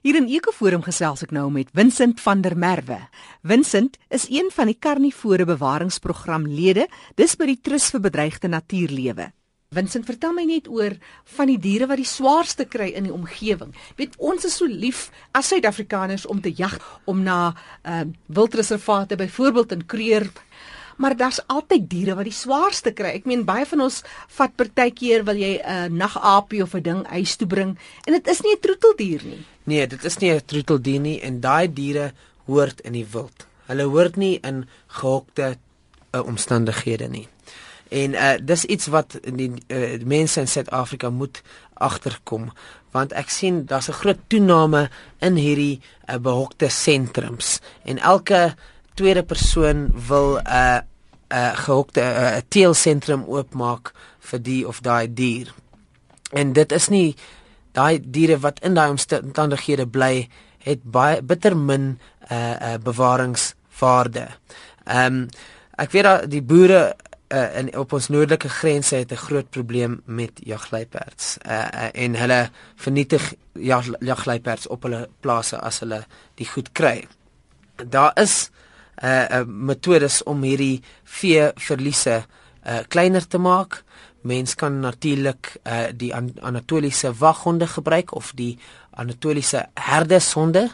Hier in Ekoforum gesels ek nou met Vincent van der Merwe. Vincent is een van die karnivore bewaringsprogramlede, dis by die Trust vir Bedreigde Natuurlewe. Vincent, vertel my net oor van die diere wat die swaarste kry in die omgewing. Weet ons is so lief as Suid-Afrikaners om te jag om na uh, wildreservate byvoorbeeld in Kruger maar daar's altyd diere wat die swaarste kry. Ek meen baie van ons vat partykeer wil jy 'n uh, nagaapie of 'n ding huis toe bring en dit is nie 'n troeteldier nie. Nee, dit is nie 'n troeteldier nie en daai diere hoort in die wild. Hulle hoort nie in gehokte uh, omstandighede nie. En uh dis iets wat die uh, mense in Suid-Afrika moet agterkom want ek sien daar's 'n groot toename in hierdie uh, behokte sentrums en elke tweede persoon wil 'n uh, 'n uh, gehokte 'n uh, teelsentrum oopmaak vir die of daai dier. En dit is nie daai diere wat in daai omstandighede bly het baie bitter min 'n uh, uh, bewaringswaarde. Ehm um, ek weet dat die boere uh, in op ons noordelike grense het 'n groot probleem met jagluiperds. Uh, uh, en hulle vernietig jag, jagluiperds op hulle plase as hulle die goed kry. Daar is uh, uh metodes om hierdie vee verliese uh kleiner te maak. Mens kan natuurlik uh die an Anatoliese waghonde gebruik of die Anatoliese herdeshonde.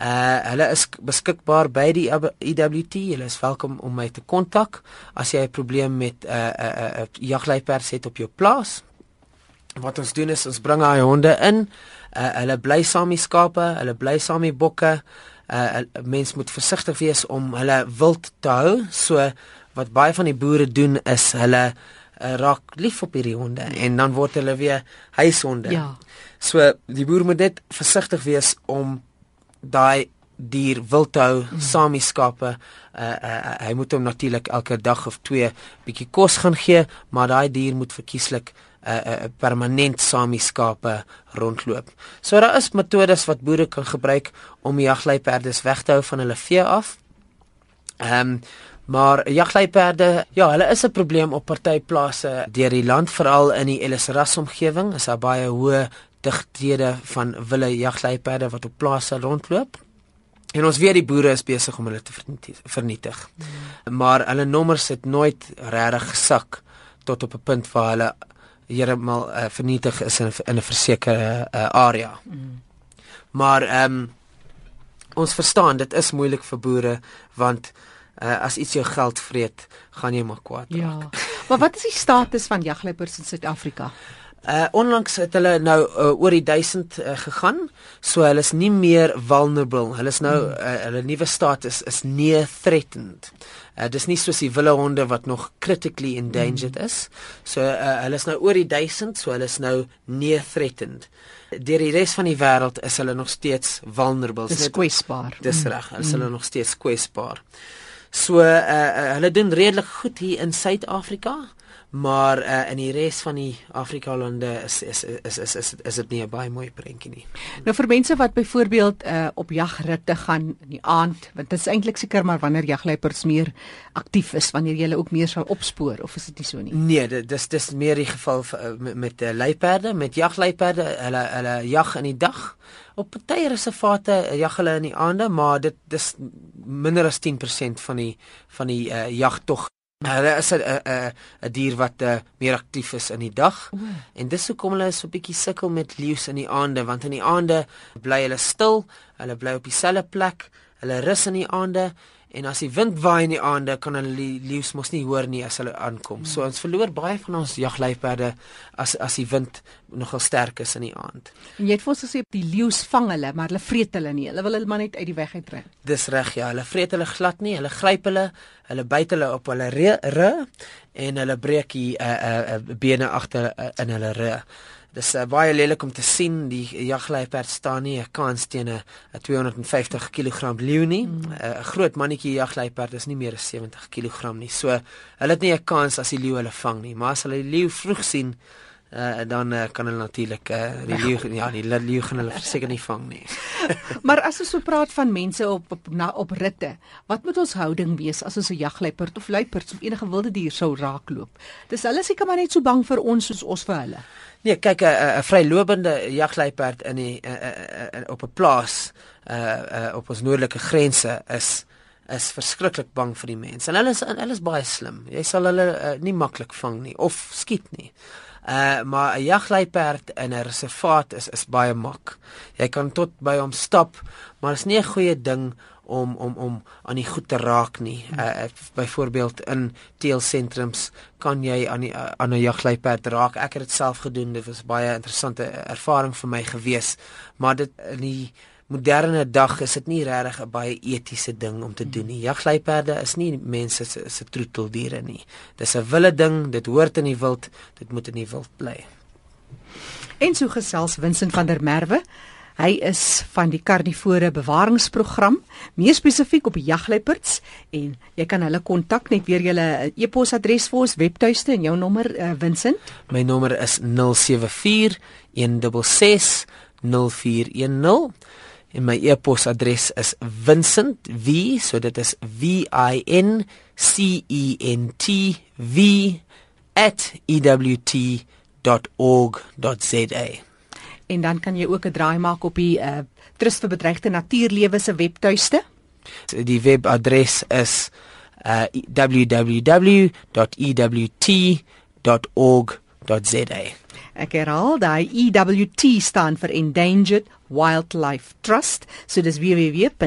Uh hulle is beskikbaar by die EWT. Hulle is welkom om my te kontak as jy 'n probleem met 'n uh, 'n uh, uh, jagluipers het op jou plaas. Wat ons doen is ons bring daai honde in. Uh hulle bly saam met skape, hulle bly saam met bokke uh mens moet versigtig wees om hulle wild te hou. So wat baie van die boere doen is hulle uh, raak lief op hierdie honde en dan word hulle weer huishonde. Ja. So die boer moet net versigtig wees om daai dier wild te hou mm. saam met skape. Uh, uh hy moet hom natuurlik elke dag of twee bietjie kos gaan gee, maar daai dier moet verkieslik 'n uh, uh, permanent saam die skape rondloop. So daar is metodes wat boere kan gebruik om jagluiperdes weg te hou van hulle vee af. Ehm um, maar jagluiperde, ja, hulle is 'n probleem op party plase deur die land, veral in die Ellisras omgewing, is daar baie hoë digthede van wille jagluiperde wat op plase rondloop. En ons weet die boere is besig om hulle te vernietig. Mm. Maar hulle nommers het nooit regtig gesak tot op 'n punt waar hulle heeltemal uh, vernietig is in in 'n versekerde uh, area. Mm. Maar ehm um, ons verstaan dit is moeilik vir boere want uh, as iets jou geld vreet, gaan jy maar kwaad raak. Ja. Maar wat is die status van jagluipers in Suid-Afrika? Uh onlangs het hulle nou uh, oor die 1000 uh, gegaan. So hulle is nie meer vulnerable. Hulle is nou hmm. uh, hulle nuwe status is near threatened. Uh dis nie soos die wilde honde wat nog critically endangered mm. is. So uh, hulle is nou oor die 1000, so hulle is nou near threatened. Deur die res van die wêreld is hulle nog steeds vulnerable. Dis kwesbaar. Dis hmm. reg. Hulle is mm. hulle nog steeds kwesbaar. So uh, uh hulle doen redelik goed hier in Suid-Afrika maar uh, in die res van die Afrika lande is is is is is is dit nie 'n baie mooi prentjie nie. Nou vir mense wat byvoorbeeld uh, op jagritte gaan in die aand, want dit is eintlik seker maar wanneer jagluipers meer aktief is, wanneer jy hulle ook meer sal opspoor of is dit nie so nie? Nee, dit dis dis meer die geval met met uh, luiperde, met jagluiperde, hulle hulle jag in die dag. Op party reservate jag hulle in die aande, maar dit dis minder as 10% van die van die uh, jagtog Hulle is 'n 'n 'n dier wat uh, meer aktief is in die dag. Oh. En dis hoekom hulle so 'n bietjie sukkel met leeu's in die aande, want in die aande bly hulle stil, hulle bly op dieselfde plek, hulle rus in die aande En as die wind waai in die aande kan hulle leeu's mos nie hoor nie as hulle aankom. So ons verloor baie van ons jagluiperde as as die wind nogal sterk is in die aand. En jy het vir ons gesê die leeu's vang hulle, maar hulle vreet hulle nie. Hulle wil hulle maar net uit die weg uittrek. Dis reg ja, hulle vreet hulle glad nie. Hulle gryp hulle, hulle byt hulle op hulle rug en hulle breek die uh, uh, uh, bene agter uh, in hulle rug. Dis uh, baie lelik om te sien die jagluiperd staan nie 'n kans teen 'n 250 kg leeu nie. 'n mm. uh, Groot mannetjie jagluiperd is nie meer as 70 kg nie. So hulle het nie 'n kans as die leeu hulle vang nie, maar as hulle die leeu vroeg sien, uh, dan uh, kan hulle natuurlik uh, die leeu ja, die leeu gaan hulle seker nie vang nie. maar as ons so praat van mense op op na op ritte, wat moet ons houding wees as ons 'n jagluiperd of luiperd of enige wilde dier sou raakloop? Dis hulle seker maar net so bang vir ons soos ons vir hulle. Nee, kyk 'n vrylopende jagluiperd in die uh, uh, uh, op 'n plaas uh, uh op ons noordelike grense is is verskriklik bang vir die mense. En hulle is hulle is baie slim. Jy sal hulle uh, nie maklik vang nie of skiet nie. Uh maar 'n jagluiperd in 'n reservaat is is baie mak. Jy kan tot by hom stap, maar is nie 'n goeie ding om om om aan die goed te raak nie. Uh byvoorbeeld in teelsentrums kan jy aan die aan 'n jagluiperd raak. Ek het dit self gedoen. Dit was baie interessante ervaring vir my gewees. Maar dit in die moderne dag is dit nie regtig 'n baie etiese ding om te doen nie. Jagluiperde is nie mense se se troeteldiere nie. Dis 'n wilde ding, dit hoort in die wild, dit moet in die wild bly. En so gesels Vincent van der Merwe. Hy is van die karnivore bewaringsprogram, meer spesifiek op jagluiperds en jy kan hulle kontak net weer julle e-posadres vir ons webtuiste en jou nommer uh, Vincent. My nommer is 074 166 0410 en my e-posadres is vincent v so dit is v i n c e n t v @ewt.org.za en dan kan jy ook 'n draai maak op die uh, Trust vir Bedreigde Natuurlewe se webtuiste. Die webadres is uh, www.ewt.org.za. Ek herhaal, daai EWT staan vir Endangered Wildlife Trust, so dis www.ewt.org.za.